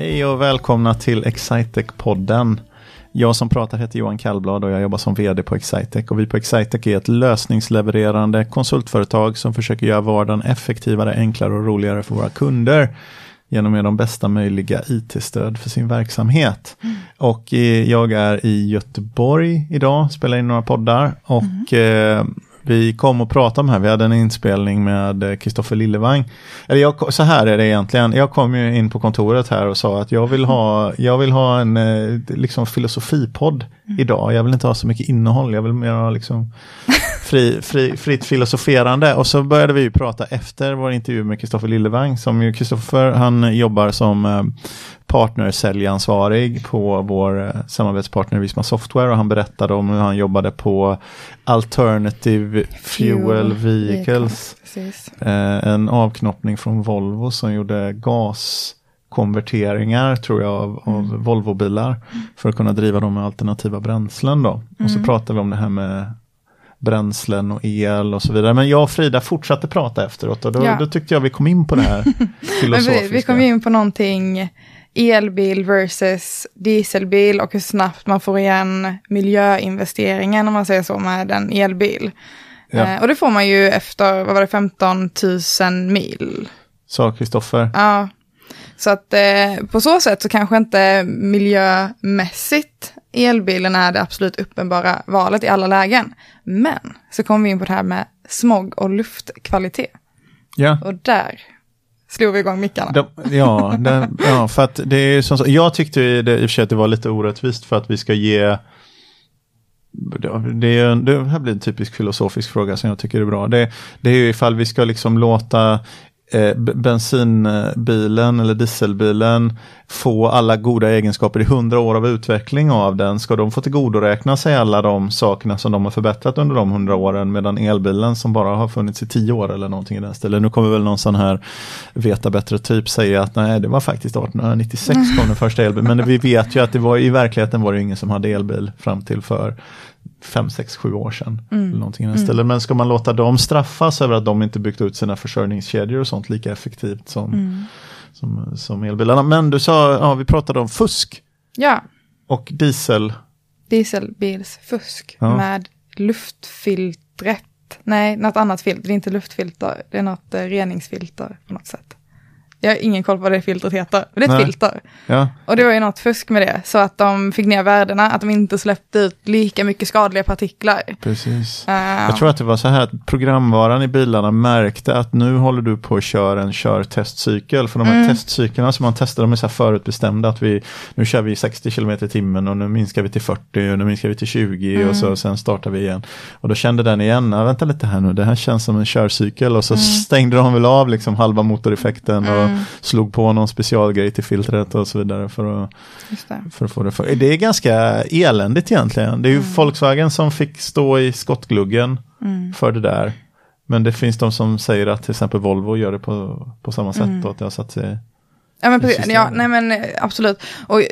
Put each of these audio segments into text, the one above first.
Hej och välkomna till Excitec-podden. Jag som pratar heter Johan Kallblad och jag jobbar som vd på Excitec. Och vi på Excitec är ett lösningslevererande konsultföretag som försöker göra vardagen effektivare, enklare och roligare för våra kunder genom att ge de bästa möjliga IT-stöd för sin verksamhet. Mm. Och eh, jag är i Göteborg idag, spelar in några poddar och mm. eh, vi kom och pratade om det här, vi hade en inspelning med Kristoffer Lillevang. Eller jag, så här är det egentligen, jag kom ju in på kontoret här och sa att jag vill ha, jag vill ha en eh, liksom filosofipodd mm. idag. Jag vill inte ha så mycket innehåll, jag vill mer ha liksom fri, fri, fritt filosoferande. Och så började vi prata efter vår intervju med Kristoffer Lillevang, som ju Kristoffer, han jobbar som eh, partnersäljansvarig på vår eh, samarbetspartner Visma Software och han berättade om hur han jobbade på Alternative Fuel, Vehicles. Eh, en avknoppning från Volvo som gjorde gaskonverteringar tror jag av, mm. av Volvobilar för att kunna driva dem med alternativa bränslen då. Mm. Och så mm. pratade vi om det här med bränslen och el och så vidare. Men jag och Frida fortsatte prata efteråt och då, ja. då tyckte jag vi kom in på det här filosofiska. vi, vi kom in på någonting elbil versus dieselbil och hur snabbt man får igen miljöinvesteringen om man säger så med en elbil. Ja. Eh, och det får man ju efter, vad var det, 15 000 mil. Sa Kristoffer. Ja. Så att eh, på så sätt så kanske inte miljömässigt elbilen är det absolut uppenbara valet i alla lägen. Men så kommer vi in på det här med smog och luftkvalitet. Ja. Och där slog vi igång mickarna. De, ja, det, ja, för att det är som så, jag tyckte det, i och för sig att det var lite orättvist för att vi ska ge det, det här blir en typisk filosofisk fråga som jag tycker är bra. Det, det är ju ifall vi ska liksom låta eh, bensinbilen eller dieselbilen få alla goda egenskaper i hundra år av utveckling av den, ska de få tillgodoräkna sig alla de sakerna som de har förbättrat under de hundra åren medan elbilen som bara har funnits i tio år eller någonting i den stilen. Nu kommer väl någon sån här veta bättre typ säga att nej det var faktiskt 1896 kom den första elbilen men vi vet ju att det var i verkligheten var det ingen som hade elbil fram till för fem, sex, sju år sedan. Mm. Eller någonting mm. Men ska man låta dem straffas över att de inte byggt ut sina försörjningskedjor och sånt lika effektivt som, mm. som, som elbilarna. Men du sa, ja vi pratade om fusk. Ja. Och diesel. Dieselbilsfusk ja. med luftfiltret. Nej, något annat filter. Det är inte luftfilter. Det är något eh, reningsfilter på något sätt. Jag har ingen koll på vad det filtret heter. Men det är ett Nej. filter. Ja. Och det var ju något fusk med det. Så att de fick ner värdena, att de inte släppte ut lika mycket skadliga partiklar. Precis. Uh, jag tror att det var så här att programvaran i bilarna märkte att nu håller du på att köra en körtestcykel. För de här mm. testcyklerna som man testar, de är så här förutbestämda. Att vi, nu kör vi 60 km i timmen och nu minskar vi till 40 och nu minskar vi till 20 mm. och så och sen startar vi igen. Och då kände den igen, vänta lite här nu, det här känns som en körcykel. Och så mm. stängde de väl av liksom halva motoreffekten. Och Mm. slog på någon specialgrej till filtret och så vidare för att, för att få det. För. Det är ganska eländigt egentligen. Det är ju mm. Volkswagen som fick stå i skottgluggen mm. för det där. Men det finns de som säger att till exempel Volvo gör det på, på samma sätt mm. och att det har satt sig Ja men, precis, ja, nej, men eh, absolut. Och eh,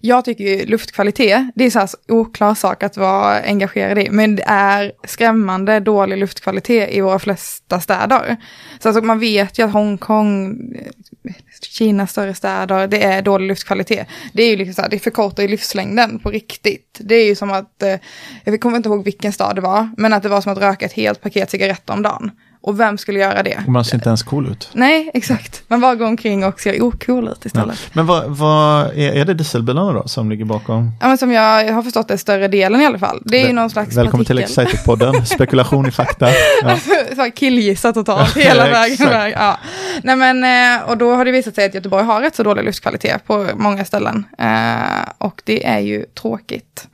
jag tycker ju luftkvalitet, det är så här oklar sak att vara engagerad i, men det är skrämmande dålig luftkvalitet i våra flesta städer. Så alltså, man vet ju att Hongkong, eh, Kinas större städer, det är dålig luftkvalitet. Det är ju liksom så här, det förkortar ju livslängden på riktigt. Det är ju som att, jag kommer inte ihåg vilken stad det var, men att det var som att röka ett helt paket cigaretter om dagen. Och vem skulle göra det? man ser inte ens cool ut. Nej, exakt. Man bara går omkring och ser ocool ut istället. Ja. Men vad, vad är, är, det dieselbilarna då som ligger bakom? Ja, men som jag har förstått det större delen i alla fall. Det är Väl, ju någon slags Välkommen partikel. till Excitec-podden, spekulation i fakta. Ja. så killgissa totalt hela vägen. Ja. Nej, men, eh, och då har det visat sig att Göteborg har rätt så dålig luftkvalitet på många ställen. Eh, och det är ju tråkigt.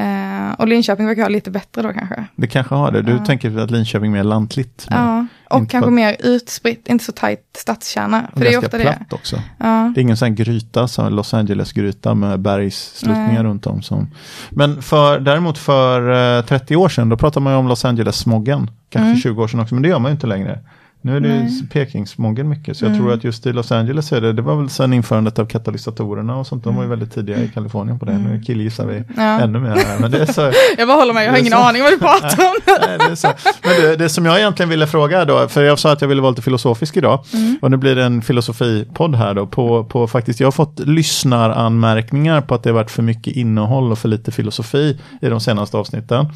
Uh, och Linköping verkar ha lite bättre då kanske. Det kanske har det. Du uh. tänker att Linköping är mer lantligt? Ja, och kanske på... mer utspritt, inte så tajt stadskärna. För det är ofta platt det. också. Uh. Det är ingen sån gryta, som Los Angeles-gryta med bergssluttningar runt om. Som... Men för, däremot för 30 år sedan, då pratade man ju om Los Angeles-smoggen. Kanske mm. 20 år sedan också, men det gör man ju inte längre. Nu är det ju Pekingsmogen mycket, så jag mm. tror att just i Los Angeles är det, det var väl sedan införandet av katalysatorerna och sånt, de var ju mm. väldigt tidiga i Kalifornien på det. Nu mm. killgissar vi ja. ännu mer här. Men det är så, jag bara håller med, jag har ingen så, aning vad du pratar om. nej, det, är så. Men det, det som jag egentligen ville fråga då, för jag sa att jag ville vara lite filosofisk idag, mm. och nu blir det en filosofipodd här då, på, på faktiskt, jag har fått lyssnaranmärkningar på att det har varit för mycket innehåll och för lite filosofi i de senaste avsnitten.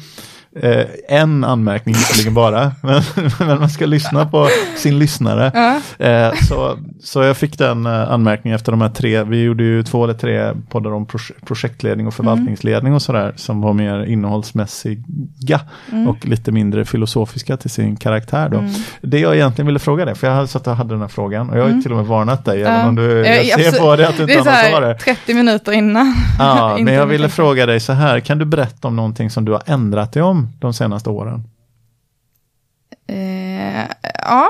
Eh, en anmärkning visserligen bara, men, men, man ska lyssna på sin lyssnare. Eh, så, så jag fick den eh, anmärkningen efter de här tre, vi gjorde ju två eller tre poddar om projektledning och förvaltningsledning och sådär, som var mer innehållsmässiga mm. och lite mindre filosofiska till sin karaktär. Då. Mm. Det jag egentligen ville fråga dig, för jag hade satt och hade den här frågan och jag har mm. till och med varnat dig, även om du, jag, jag ser på det att du inte har svar. Det är 30 minuter innan. Ja, men jag ville fråga dig så här, kan du berätta om någonting som du har ändrat dig om de senaste åren? Eh, ja,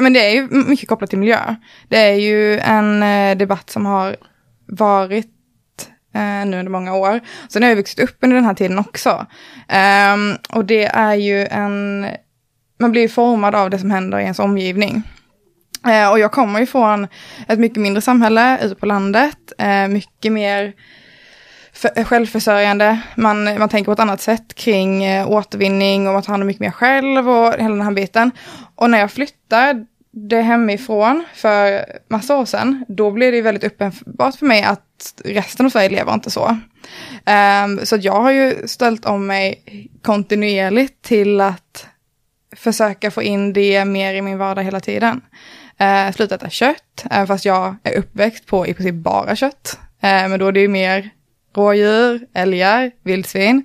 men det är ju mycket kopplat till miljö. Det är ju en eh, debatt som har varit eh, nu under många år. Sen har jag vuxit upp under den här tiden också. Um, och det är ju en, man blir ju formad av det som händer i ens omgivning. Uh, och jag kommer ju från ett mycket mindre samhälle ute på landet, Uh, mycket mer Eh, självförsörjande. Man, man tänker på ett annat sätt kring eh, återvinning och att ta hand om mycket mer själv och hela den här biten. Och när jag flyttade hemifrån för massa år sedan, då blev det väldigt uppenbart för mig att resten av Sverige lever inte så. Um, så jag har ju ställt om mig kontinuerligt till att försöka få in det mer i min vardag hela tiden. Uh, sluta äta kött, uh, fast jag är uppväxt på i princip bara kött. Uh, men då är det ju mer rådjur, älgar, vildsvin.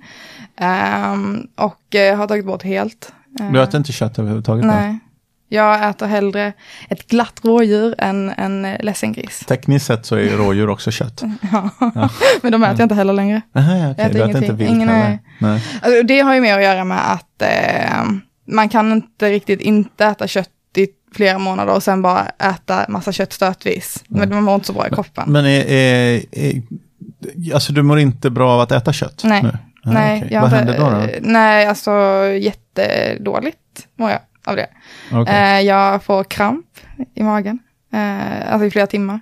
Um, och uh, har tagit bort helt. Uh, du äter inte kött överhuvudtaget? Nej. Då? Jag äter hellre ett glatt rådjur än en ledsen gris. Tekniskt sett så är rådjur också kött. ja, ja. men de äter jag inte heller längre. Aha, okay. Jag äter du äter inte vilt Ingen, heller? Nej. Alltså, det har ju mer att göra med att eh, man kan inte riktigt inte äta kött i flera månader och sen bara äta massa kött stötvis. Men man mår inte så bra i kroppen. Men är, är, är Alltså du mår inte bra av att äta kött? Nej. Nu? Ah, nej okay. Vad händer då, då? Nej, alltså jättedåligt mår jag av det. Okay. Eh, jag får kramp i magen, eh, alltså i flera timmar.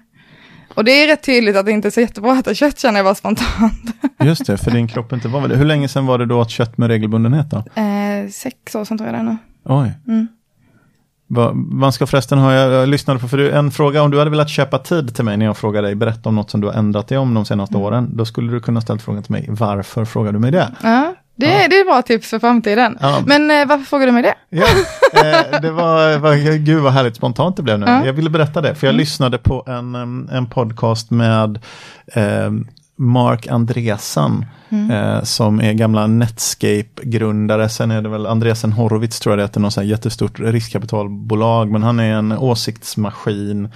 Och det är rätt tydligt att det inte är så jättebra att äta kött känner jag bara spontant. Just det, för din kropp inte var väl Hur länge sedan var det då att kött med regelbundenhet då? Eh, sex år sedan tror jag det är nu. Oj. Mm. Man ska förresten ha, jag lyssnade på för en fråga, om du hade velat köpa tid till mig när jag frågar dig, berätta om något som du har ändrat dig om de senaste mm. åren. Då skulle du kunna ställa frågan till mig, varför frågar du mig det? Ja, det, ja. det är bra tips för framtiden. Ja. Men eh, varför frågar du mig det? Ja, eh, det var, var, gud vad härligt spontant det blev nu. Ja. Jag ville berätta det, för jag mm. lyssnade på en, en podcast med eh, Mark Andresen mm. eh, som är gamla Netscape-grundare. Sen är det väl Andresen Horowitz tror jag det är, något jättestort riskkapitalbolag. Men han är en åsiktsmaskin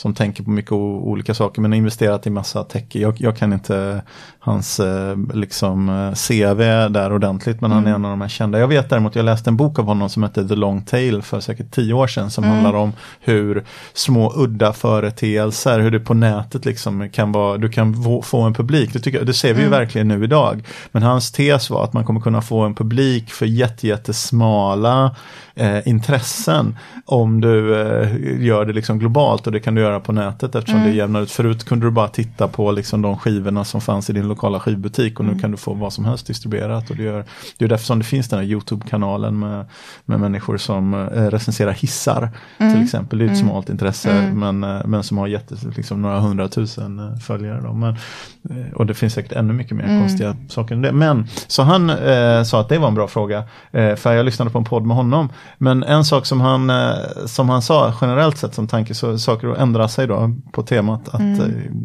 som tänker på mycket olika saker men har investerat i massa tech. Jag, jag kan inte hans eh, liksom eh, CV där ordentligt men mm. han är mm. en av de här kända. Jag vet däremot, jag läste en bok av honom som heter The Long Tail för säkert tio år sedan som mm. handlar om hur små udda företeelser, hur det på nätet liksom kan vara, du kan få en publik. Det, tycker, det ser vi mm. ju verkligen nu idag. Men hans tes var att man kommer kunna få en publik för jättesmala eh, intressen om du eh, gör det liksom globalt och det kan du göra på nätet eftersom mm. det jämnar ut. Förut kunde du bara titta på liksom de skivorna som fanns i din lokala skivbutik och nu mm. kan du få vad som helst distribuerat. Och det, gör, det är därför som det finns den här Youtube-kanalen med, med människor som eh, recenserar hissar mm. till exempel. Det är ett mm. smalt intresse mm. men, eh, men som har jätte, liksom, några hundratusen eh, följare. Då. Men, eh, och det finns säkert ännu mycket mer mm. konstiga saker än det. Men så han eh, sa att det var en bra fråga. Eh, för jag lyssnade på en podd med honom. Men en sak som han, som han sa generellt sett som tanke så saker att ändra sig då på temat att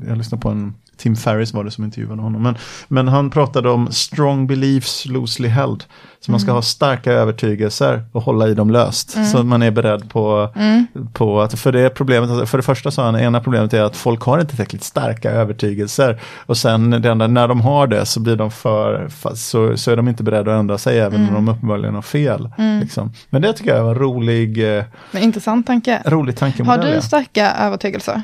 jag lyssnade på en Tim Ferris var det som intervjuade honom. Men, men han pratade om strong beliefs loosely held. Så man ska mm. ha starka övertygelser och hålla i dem löst. Mm. Så man är beredd på, mm. på att, för det problemet, för det första sa han, ena problemet är att folk har inte tillräckligt starka övertygelser. Och sen det enda, när de har det så blir de för, så, så är de inte beredda att ändra sig även mm. om de uppenbarligen har fel. Mm. Liksom. Men det tycker jag var en rolig, Men intressant tanke. rolig tankemodell. Har du starka övertygelser?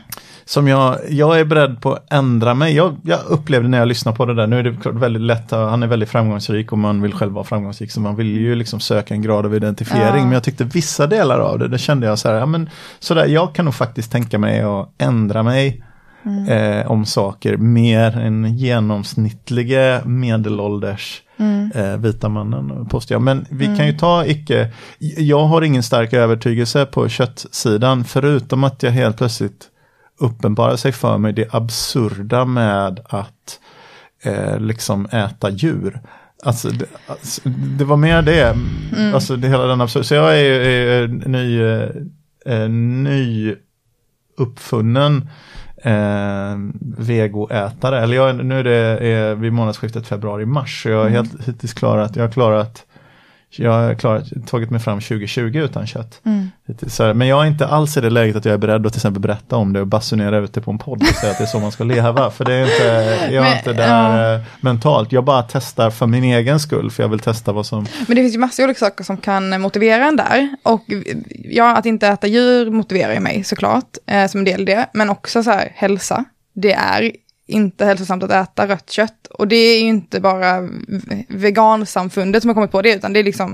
Som jag, jag är beredd på att ändra mig. Jag, jag upplevde när jag lyssnade på det där, nu är det väldigt lätt, han är väldigt framgångsrik och man vill själv vara framgångsrik, så man vill ju liksom söka en grad av identifiering. Ja. Men jag tyckte vissa delar av det, det kände jag så här, ja men sådär, jag kan nog faktiskt tänka mig att ändra mig. Mm. Eh, om saker mer än genomsnittliga medelålders mm. eh, vita mannen, påstår jag. Men vi mm. kan ju ta icke, jag har ingen stark övertygelse på köttsidan, förutom att jag helt plötsligt uppenbarar sig för mig det absurda med att eh, liksom äta djur. Alltså det, alltså, det var mer det, mm. alltså det hela den absurda, så jag är, är ny, eh, ny uppfunnen eh, vegoätare. Eller jag, nu är det är vid månadsskiftet februari-mars. Så jag har mm. helt hittills klarat, jag har klarat jag har klarat, tagit mig fram 2020 utan kött. Mm. Så, men jag är inte alls i det läget att jag är beredd att till exempel berätta om det och basunera ut det på en podd och säga att det är så man ska leva. För det är inte, jag är inte där. Eh, mentalt. Jag bara testar för min egen skull, för jag vill testa vad som... Men det finns ju massor olika saker som kan motivera en där. Och ja, att inte äta djur motiverar ju mig såklart, eh, som en del i det. Men också så här, hälsa. Det är inte hälsosamt att äta rött kött. Och det är ju inte bara vegansamfundet som har kommit på det, utan det är liksom,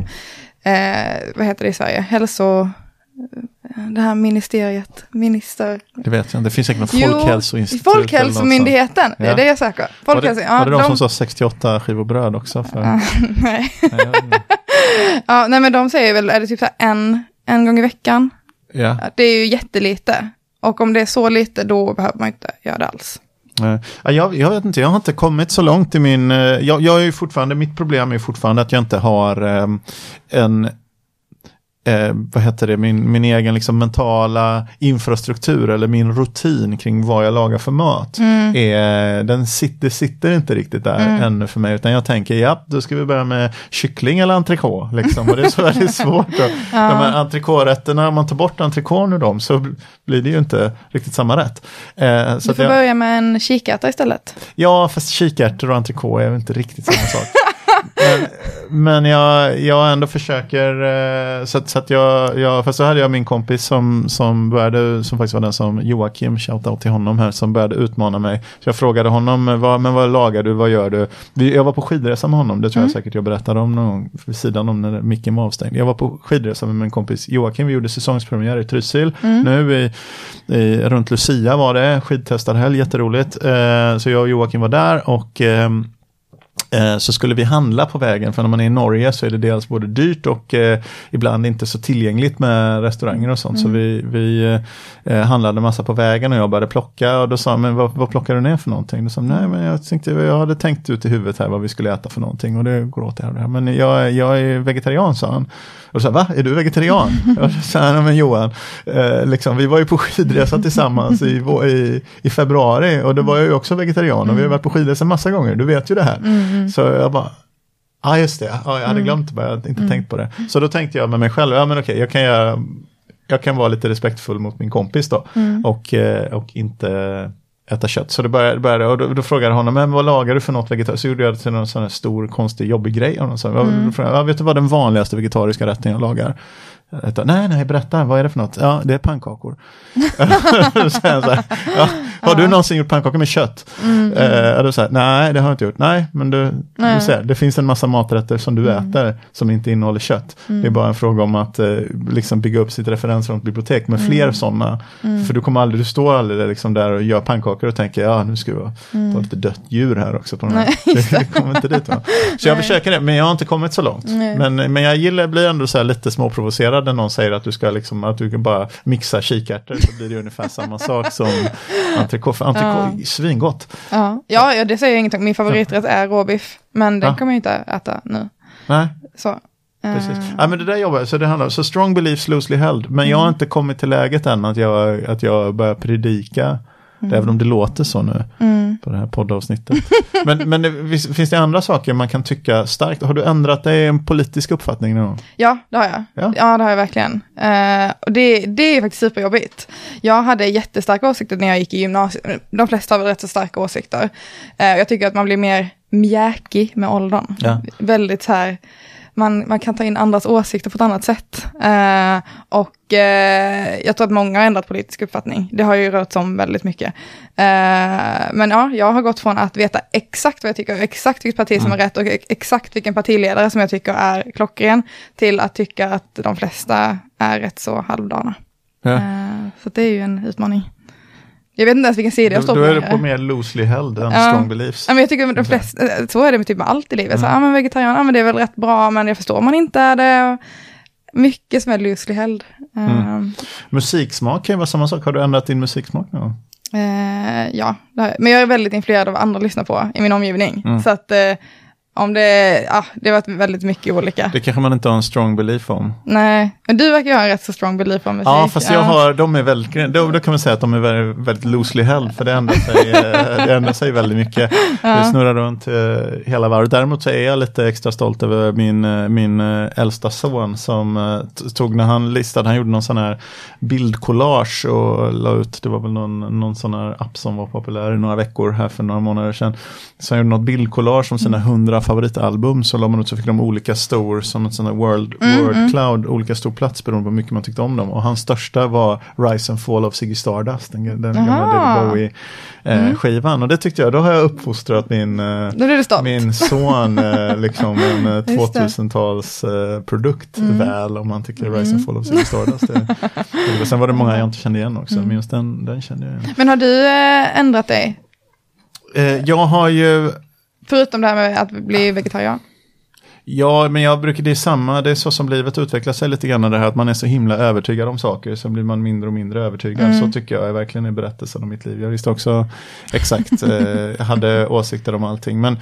eh, vad heter det i Sverige, hälso... Det här ministeriet, minister... Det vet jag inte, det finns säkert något folkhälsoinstitut. Folkhälsomyndigheten, det är jag söker. Folkhälso, var det, var det ja, de, de som sa 68 skivor bröd också? För... nej. nej, ja, nej men de säger väl, är det typ så en, en gång i veckan? Ja. Det är ju jättelite. Och om det är så lite, då behöver man inte göra det alls. Eh, jag, jag vet inte, jag har inte kommit så långt i min... Eh, jag, jag är fortfarande, mitt problem är fortfarande att jag inte har ehm, en eh, vad heter det, min, min egen liksom mentala infrastruktur eller min rutin kring vad jag lagar för mat. Mm. Är, den sitter, sitter inte riktigt där mm. ännu för mig utan jag tänker ja, då ska vi börja med kyckling eller entrecote. Liksom. Och det är så väldigt svårt. Då. ja. De här entrecote-rätterna, om man tar bort entrecote ur dem så blir det ju inte riktigt samma rätt. Eh, så du får jag, börja med en kikärta istället. Ja, fast kikärtor och entrecote är inte riktigt samma sak. men, men jag, jag ändå försöker, eh, så, så att jag, jag, fast så hade jag min kompis som, som började, som faktiskt var den som Joakim, shoutout till honom här, som började utmana mig. Så jag frågade honom, vad, men vad lagar du, vad gör du? Jag var på skidresa med honom, det tror jag mm. säkert jag berättade om någon gång vid sidan om när micken var avstängd. Jag var på skidresa med min kompis Joakim, vi gjorde säsongspremiär i Trysil. Mm. Nu i, i, runt Lucia var det, skidtestarhelg, jätteroligt. Eh, så jag och Joakim var där och eh, Eh, så skulle vi handla på vägen, för när man är i Norge så är det dels både dyrt och eh, ibland inte så tillgängligt med restauranger och sånt. Mm. Så vi, vi eh, handlade massa på vägen och jag började plocka och då sa han, men vad, vad plockar du ner för någonting? Då sa nej men jag tänkte, jag hade tänkt ut i huvudet här vad vi skulle äta för någonting och det går åt det här. Men jag, jag är vegetarian, sa han. Och så va, är du vegetarian? jag sa, men Johan, eh, liksom, vi var ju på skidresa tillsammans i, i, i februari och då var jag ju också vegetarian och vi har mm. varit på skidresa massa gånger, du vet ju det här. Mm. Så jag bara, Ja ah, just det, ah, jag hade mm. glömt det, jag hade inte mm. tänkt på det. Så då tänkte jag med mig själv, ja men okej, jag kan göra jag kan vara lite respektfull mot min kompis då mm. och, eh, och inte äta kött. Så det började, började och då, då frågade honom, men vad lagar du för något vegetariskt? Så gjorde jag det till någon sån här stor konstig jobbig grej. Och så, mm. jag, vet du vad den vanligaste vegetariska rätten jag lagar? Nej, nej, berätta, vad är det för något? Ja, det är pannkakor. så här, ja, har du någonsin gjort pannkakor med kött? Mm, mm. då säger nej, det har jag inte gjort. Nej, men du, du ser, det finns en massa maträtter som du mm. äter som inte innehåller kött. Mm. Det är bara en fråga om att eh, liksom bygga upp sitt referensramsbibliotek med fler mm. sådana. Mm. För du kommer aldrig, du står aldrig liksom där och gör pannkakor och tänker, ja nu ska vi ta lite dött djur här också. På den här. det kommer inte dit. Va? Så jag försöker det, men jag har inte kommit så långt. Men, men jag gillar, blir ändå så lite småprovocerad när någon säger att du ska liksom, att du kan bara mixa kikärtor så blir det ungefär samma sak som entrecote. Entrecote, ja. svingott. Ja. ja, det säger jag ingenting. Min favoriträtt är råbiff, men den ja. kommer jag inte äta nu. Nej. Så. Precis. Uh. Ja, men det där jobbar så det handlar så strong beliefs loosely held. Men jag har mm. inte kommit till läget än att jag, att jag börjar predika Mm. Även om det låter så nu mm. på det här poddavsnittet. men men det, finns det andra saker man kan tycka starkt? Har du ändrat dig en politisk uppfattning någon Ja, det har jag. Ja, ja det har jag verkligen. Uh, och det, det är faktiskt superjobbigt. Jag hade jättestarka åsikter när jag gick i gymnasiet. De flesta har väl rätt så starka åsikter. Uh, jag tycker att man blir mer mjäkig med åldern. Ja. Väldigt så här man, man kan ta in andras åsikter på ett annat sätt. Eh, och eh, jag tror att många har ändrat politisk uppfattning. Det har ju rört sig om väldigt mycket. Eh, men ja, jag har gått från att veta exakt vad jag tycker, exakt vilket parti som är mm. rätt och exakt vilken partiledare som jag tycker är klockren, till att tycka att de flesta är rätt så halvdana. Ja. Eh, så det är ju en utmaning. Jag vet inte ens vilken sida jag står på. Då är det på mer loosely held än ja. strong beliefs. Ja, men jag tycker de flesta, eh, så är det med typ med allt i livet. Mm. Så, ja, men vegetarian, ja, men det är väl rätt bra, men jag förstår man inte är det. Mycket som är loosely held. Mm. Um, Musiksmak kan ju vara samma sak. Har du ändrat din musiksmak nu? Uh, ja, men jag är väldigt influerad av vad andra lyssnar på i min omgivning. Mm. Så att uh, om det, ja, det har varit väldigt mycket olika. Det kanske man inte har en strong belief om. Nej, men du verkar ha en rätt så strong belief om musik. Ja, fast jag har, de är väldigt, då, då kan man säga att de är väldigt, väldigt loosely held, för det ändrar sig, eh, det ändrar sig väldigt mycket. Ja. Det snurrar runt uh, hela varvet. Däremot så är jag lite extra stolt över min, uh, min äldsta son som tog när han listade, han gjorde någon sån här bildkollage och la ut, det var väl någon, någon sån här app som var populär i några veckor här för några månader sedan. Så han gjorde något bildkollage om sina hundra favoritalbum så la man ut så fick de olika stor som ett sånt world, mm, word mm. cloud, olika stor plats beroende på hur mycket man tyckte om dem. Och hans största var Rise and Fall of Ziggy Stardust, den, den gamla David Bowie eh, mm. skivan. Och det tyckte jag, då har jag uppfostrat min, eh, min son eh, liksom en 2000-tals eh, eh, produkt mm. väl om man tycker Rise and mm. Fall of Ziggy Stardust. Det, det, sen var det många jag inte kände igen också, mm. men just den, den kände jag igen. Men har du eh, ändrat dig? jag har ju Förutom det här med att bli vegetarian. Ja, men jag brukar, det är samma, det är så som livet utvecklar sig lite grann, det här att man är så himla övertygad om saker, så blir man mindre och mindre övertygad. Mm. Så tycker jag är verkligen i berättelsen om mitt liv. Jag visste också exakt, eh, hade åsikter om allting. Men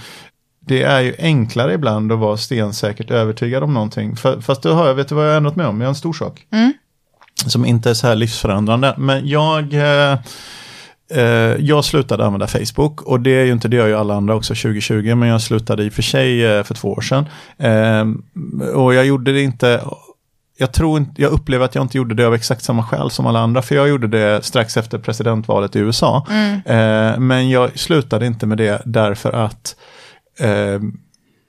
det är ju enklare ibland att vara stensäkert övertygad om någonting. För, fast då har jag, vet du vad jag har ändrat mig om? Jag har en stor sak. Mm. Som inte är så här livsförändrande. Men jag Eh, jag slutade använda Facebook och det är ju inte, det gör ju alla andra också 2020, men jag slutade i och för sig eh, för två år sedan. Ehm, och jag gjorde det inte, jag tror inte, jag upplever att jag inte gjorde det av exakt samma skäl som alla andra, för jag gjorde det strax efter presidentvalet i USA. Mm. Eh, men jag slutade inte med det därför att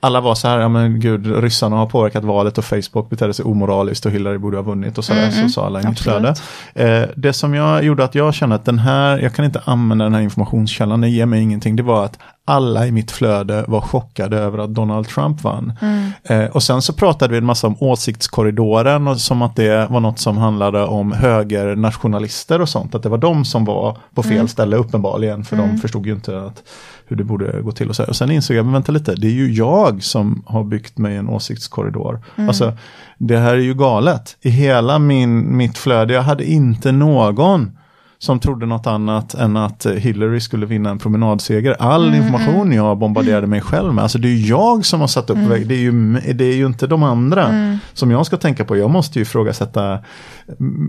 alla var så här, ja men gud, ryssarna har påverkat valet och Facebook betedde sig omoraliskt och Hillary borde ha vunnit och så där, mm, så sa alla i mitt flöde. Eh, det som jag gjorde att jag kände att den här, jag kan inte använda den här informationskällan, den ger mig ingenting, det var att alla i mitt flöde var chockade över att Donald Trump vann. Mm. Eh, och sen så pratade vi en massa om åsiktskorridoren och som att det var något som handlade om högernationalister och sånt, att det var de som var på fel mm. ställe uppenbarligen, för mm. de förstod ju inte att hur det borde gå till. Och, så och sen insåg jag, men vänta lite, det är ju jag som har byggt mig en åsiktskorridor. Mm. Alltså, det här är ju galet. I hela min, mitt flöde, jag hade inte någon som trodde något annat än att Hillary skulle vinna en promenadseger. All mm, information mm. jag bombarderade mig själv med, alltså det är jag som har satt upp mm. väg, det är, ju, det är ju inte de andra mm. som jag ska tänka på. Jag måste ju ifrågasätta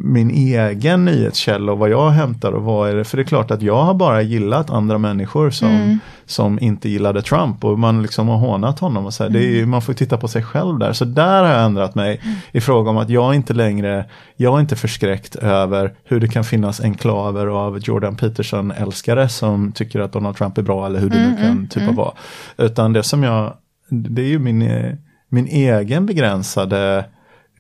min egen nyhetskälla och vad jag hämtar och vad är det, för det är klart att jag har bara gillat andra människor som, mm. som inte gillade Trump och man liksom har hånat honom och så här, är, mm. man får titta på sig själv där. Så där har jag ändrat mig i fråga om att jag inte längre, jag är inte förskräckt över hur det kan finnas enklaver av Jordan Peterson-älskare som tycker att Donald Trump är bra eller hur det nu kan typ av vara. Utan det som jag, det är ju min, min egen begränsade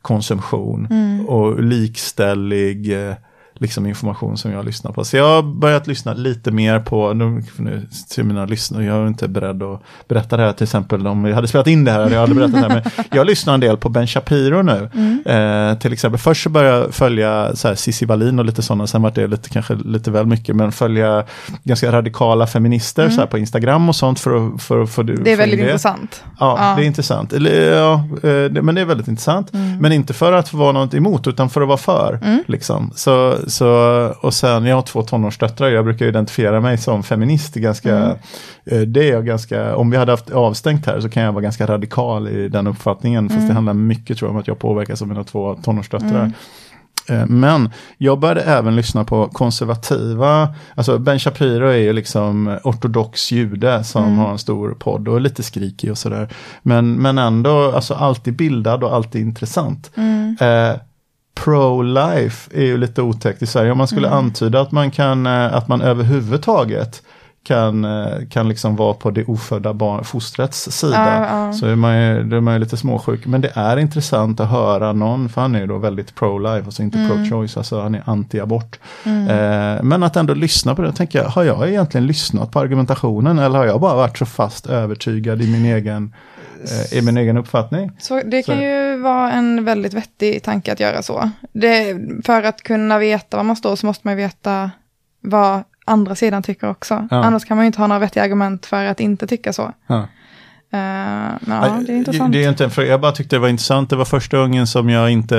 konsumtion mm. och likställig eh, liksom information som jag lyssnar på. Så jag har börjat lyssna lite mer på, nu, nu till mina lyssnare, jag är inte beredd att berätta det här till exempel om vi hade spelat in det här, jag hade berättat det här, men jag lyssnar en del på Ben Shapiro nu. Mm. Eh, till exempel, först så började jag följa så här, Cissi Wallin och lite sådana, sen var det lite, kanske lite väl mycket, men följa ganska radikala feminister mm. så här, på Instagram och sånt för att för, för, Det är väldigt det. intressant. Ja, ja, det är intressant. Ja, eh, men det är väldigt intressant. Mm. Men inte för att vara något emot, utan för att vara för. Mm. Liksom. Så så, och sen, jag har två tonårsdöttrar, jag brukar identifiera mig som feminist ganska, mm. Eh, det är jag ganska, om vi hade haft avstängt här så kan jag vara ganska radikal i den uppfattningen, mm. fast det mm. handlar mycket tror jag om att jag påverkas av mina två tonårsdöttrar. Mm. Eh, men jag började även lyssna på konservativa, alltså Ben Shapiro är ju liksom ortodox jude som mm. har en stor podd och är lite skrikig och sådär. Men, men ändå alltså alltid bildad och alltid intressant. Mm. Eh, pro-life är ju lite otäckt i Sverige. Om man skulle mm. antyda att man kan, eh, att man överhuvudtaget kan, eh, kan liksom vara på det ofödda barn, fostrets sida. Ja, ja. Så är man, ju, då är man ju lite småsjuk. Men det är intressant att höra någon, för han är ju då väldigt pro-life, alltså inte Mm. pro-choice, alltså han är anti-abort. Eh, men att ändå lyssna på det, tänker jag, har jag egentligen lyssnat på argumentationen eller har jag bara varit så fast övertygad i min egen, eh, i min egen uppfattning? Så det kan Så- ju vara en väldigt vettig tanke att göra så. Det, för att kunna veta var man står så måste man ju veta vad andra sidan tycker också. Ja. Annars kan man ju inte ha några vettiga argument för att inte tycka så. Ja. Men ja, det är intressant. Det är inte en fråga, jag bara tyckte det var intressant. Det var första gången som jag inte,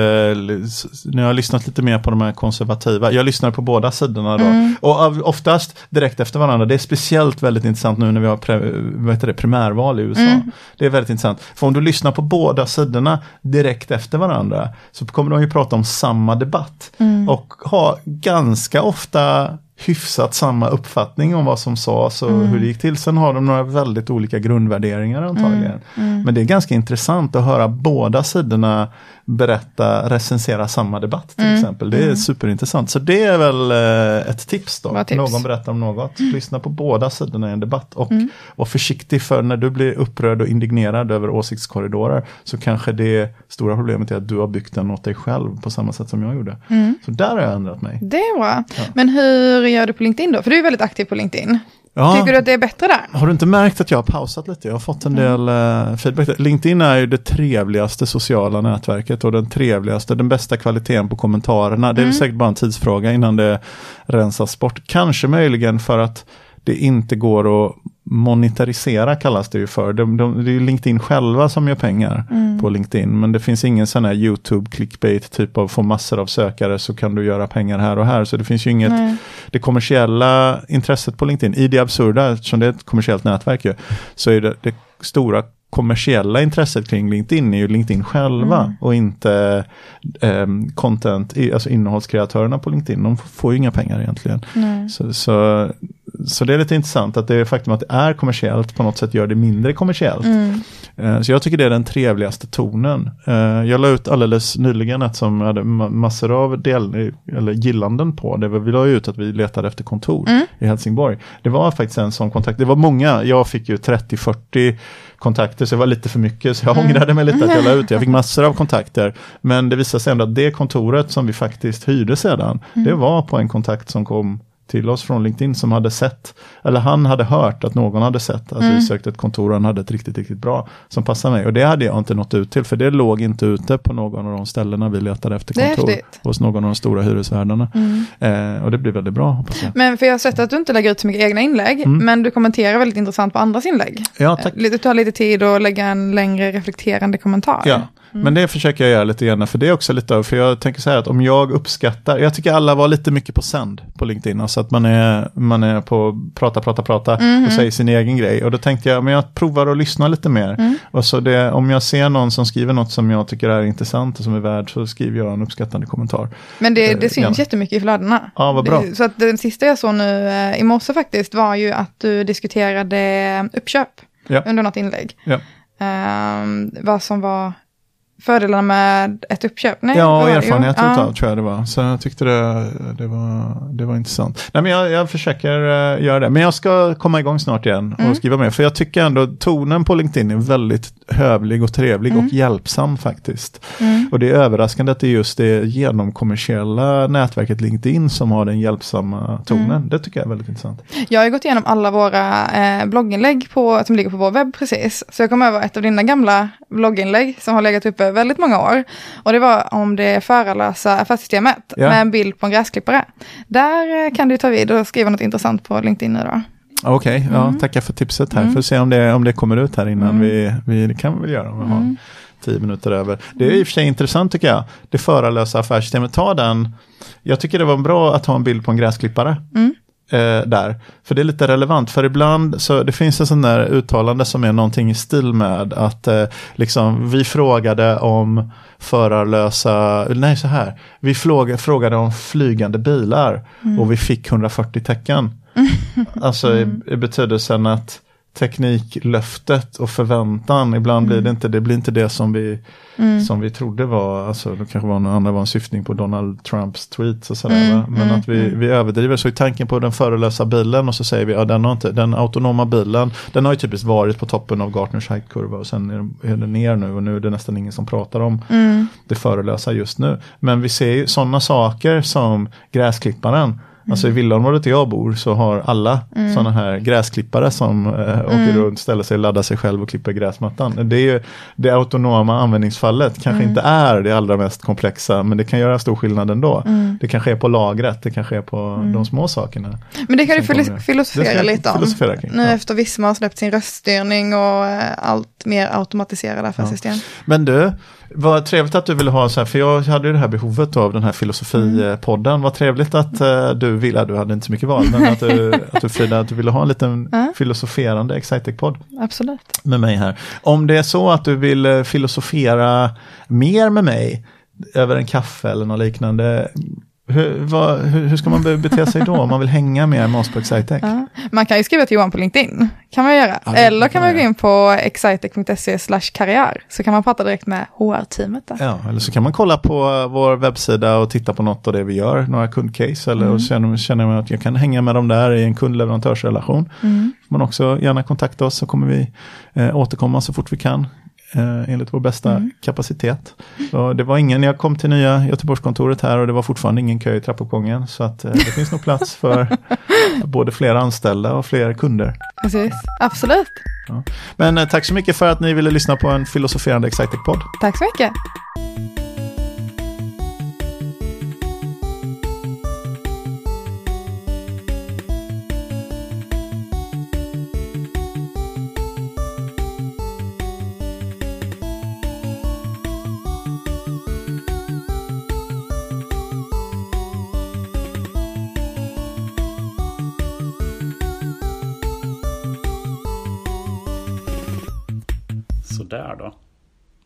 jag har lyssnat lite mer på de här konservativa, jag lyssnar på båda sidorna då. Mm. Och oftast direkt efter varandra. Det är speciellt väldigt intressant nu när vi har pre, vad heter det, primärval i USA. Mm. Det är väldigt intressant. För om du lyssnar på båda sidorna direkt efter varandra så kommer de ju prata om samma debatt. Mm. Och ha ganska ofta hyfsat samma uppfattning om vad som sades och hur det gick till. Sen har de några väldigt olika grundvärderingar antagligen. Men det är ganska intressant att höra båda sidorna berätta, recensera samma debatt till exempel. Det är superintressant. Så det är väl eh, ett tips då. Tips. Någon berättar om något. Lyssna på båda sidorna i en debatt och var försiktig för när du blir upprörd och indignerad över åsiktskorridorer så kanske det stora problemet är att du har byggt den åt dig själv på samma sätt som jag gjorde. Så där har jag ändrat mig. Det är bra. Men hur gör du på LinkedIn då? För du är väldigt aktiv på LinkedIn. Ja. Tycker du att det är bättre där? Har du inte märkt att jag har pausat lite? Jag har fått en del eh, feedback. LinkedIn är ju det trevligaste sociala nätverket och den trevligaste, den bästa kvaliteten på kommentarerna. Det är väl säkert bara en tidsfråga innan det rensas bort. Kanske möjligen för att det inte går att monetarisera kallas det ju för. De, de, det är ju LinkedIn själva som gör pengar på LinkedIn. Men det finns ingen sån här YouTube clickbait typ av få massor av sökare så kan du göra pengar här och här. Så det finns ju inget Nej. det kommersiella intresset på LinkedIn, i det absurda, eftersom det är ett kommersiellt nätverk ju, så är det, det stora kommersiella intresset kring LinkedIn är ju LinkedIn själva Mm. och inte ehm, content, alltså innehållskreatörerna på LinkedIn, de får ju inga pengar egentligen. Så, så, så det är lite intressant att det faktum att det är kommersiellt på något sätt gör det mindre kommersiellt. Mm. Eh, Så jag tycker det är den trevligaste tonen. Eh, Jag la ut alldeles nyligen ett som hade ma- massor av del, eller gillanden på. Det var, vi la ut att vi letade efter kontor Mm. i Helsingborg. Det var faktiskt en sån kontakt. Det var många, jag fick ju 30-40 kontakter så det var lite för mycket så jag Mm. ångrade mig lite att jag la ut. Jag fick massor av kontakter. Men det visade sig ändå att det kontoret som vi faktiskt hyrde sedan, Mm. det var på en kontakt som kom till oss från LinkedIn som hade sett, eller han hade hört att någon hade sett att Mm. vi sökte ett kontor och han hade ett riktigt, riktigt bra som passade mig. Och det hade jag inte nått ut till, för det låg inte ute på någon av de ställena vi letade efter kontor. Hos någon av de stora hyresvärdarna. Eh, och det blir väldigt bra, hoppas jag. Men för jag har sett att du inte lägger ut så mycket egna inlägg, men du kommenterar väldigt intressant på andras inlägg. Ja, tack. Eh, Det tar lite tid att lägga en längre reflekterande kommentar. Ja, men det försöker jag göra lite grann, för det är också lite av, för jag tänker så här att om jag uppskattar, jag tycker alla var lite mycket på sänd på LinkedIn, alltså att man är, man är på prata, prata, prata och säger sin egen grej. Och då tänkte jag, men jag provar att lyssna lite mer. Och så det, om jag ser någon som skriver något som jag tycker är intressant och som är värd, så skriver jag en uppskattande kommentar. Men det, det Eh, syns gärna. jättemycket i flödena. Ja, vad bra. Det- Så att den sista jag såg nu eh, i morse faktiskt var ju att du diskuterade uppköp Ja. under något inlägg. Ja. Ehm, vad som var fördelarna med ett uppköp. Nej, Ja, var erfarenhet Jo, utav tror jag det var. Så jag tyckte det, det, var, det var intressant. Nej, men jag, jag försöker eh, göra det. Men jag ska komma igång snart igen och Mm. skriva mer. För jag tycker ändå tonen på LinkedIn är väldigt hövlig och trevlig och hjälpsam faktiskt. Mm. Och det är överraskande att det är just det genomkommersiella nätverket LinkedIn som har den hjälpsamma tonen. Mm. Det tycker jag är väldigt intressant. Jag har gått igenom alla våra eh, blogginlägg på, som ligger på vår webb precis. Så jag kom över ett av dina gamla blogginlägg som har legat uppe väldigt många år. Och det var om det förarlösa affärssystemet Ja. med en bild på en gräsklippare. Där eh, kan du ta vid och skriva något intressant på LinkedIn nu då. Okej, ja, Mm. tackar för tipset här. Får se om det, om det kommer ut här innan vi, vi, det kan vi väl göra om vi Mm. har tio minuter över. Det är i och för sig intressant tycker jag. Det förarlösa affärssystemet, ta den. Jag tycker det var bra att ha en bild på en gräsklippare. Mm. Eh, där. För det är lite relevant, för ibland så det finns en sån där uttalande som är någonting i stil med att eh, liksom vi frågade om förarlösa, nej så här, vi fråga, frågade om flygande bilar och vi fick 140 tecken. Alltså i, i betydelsen att tekniklöftet och förväntan. Ibland blir det Mm. inte det, blir inte det som vi, som vi trodde var, alltså det kanske var någon annan var en syftning på Donald Trumps tweets och sådär. Mm? Men mm, att vi, vi överdriver, så i tanken på den förelösa bilen och så säger vi, ja den har inte, den autonoma bilen, den har ju typiskt varit på toppen av Gartners height-kurva och sen är den, är den ner nu och nu är det nästan ingen som pratar om Mm. det förelösa just nu. Men vi ser ju sådana saker som gräsklipparen. Alltså Mm. i villaområdet där jag bor så har alla sådana här gräsklippare som eh, åker Mm. runt, ställer sig, laddar sig själv och klipper gräsmattan. Det är ju det autonoma användningsfallet kanske Mm. inte är det allra mest komplexa men det kan göra stor skillnad ändå. Mm. Det kanske är på lagret, det kanske är på de små sakerna. Men det kan du Sen kommer filo- det. filosofera lite om. filosofera kring, Nu ja. efter Visma har släppt sin röststyrning och eh, allt mer automatiserade affärssystem. Men du, vad trevligt att du ville ha så här, för jag hade ju det här behovet av den här filosofipodden. Vad trevligt att eh, du ville, du hade inte så mycket val, men att du, att du Frida, att du ville ha en liten Ja. filosoferande Excitec-podd Absolut. med mig här. Om det är så att du vill eh, filosofera mer med mig över en kaffe eller något liknande, hur, vad, hur, hur ska man be- bete sig då om man vill hänga med oss på Excitec? Ja. Man kan ju skriva till Johan på LinkedIn, kan man göra. Ja, Eller kan man gå in på excitec.se karriär, så kan man prata direkt med HR-teamet där. Ja, eller så kan man kolla på vår webbsida och titta på något av det vi gör, några kundcase eller och känner, känner man att jag kan hänga med dem där i en kundleverantörsrelation. Mm. Man också gärna kontakta oss så kommer vi eh, återkomma så fort vi kan eh, enligt vår bästa Mm. kapacitet. Så det var ingen, jag kom till nya Göteborgskontoret här och det var fortfarande ingen kö i trappuppgången så att eh, det finns nog plats för både fler anställda och fler kunder. Precis, absolut. Men eh, tack så mycket för att ni ville lyssna på en filosoferande Excitec-podd. Tack så mycket.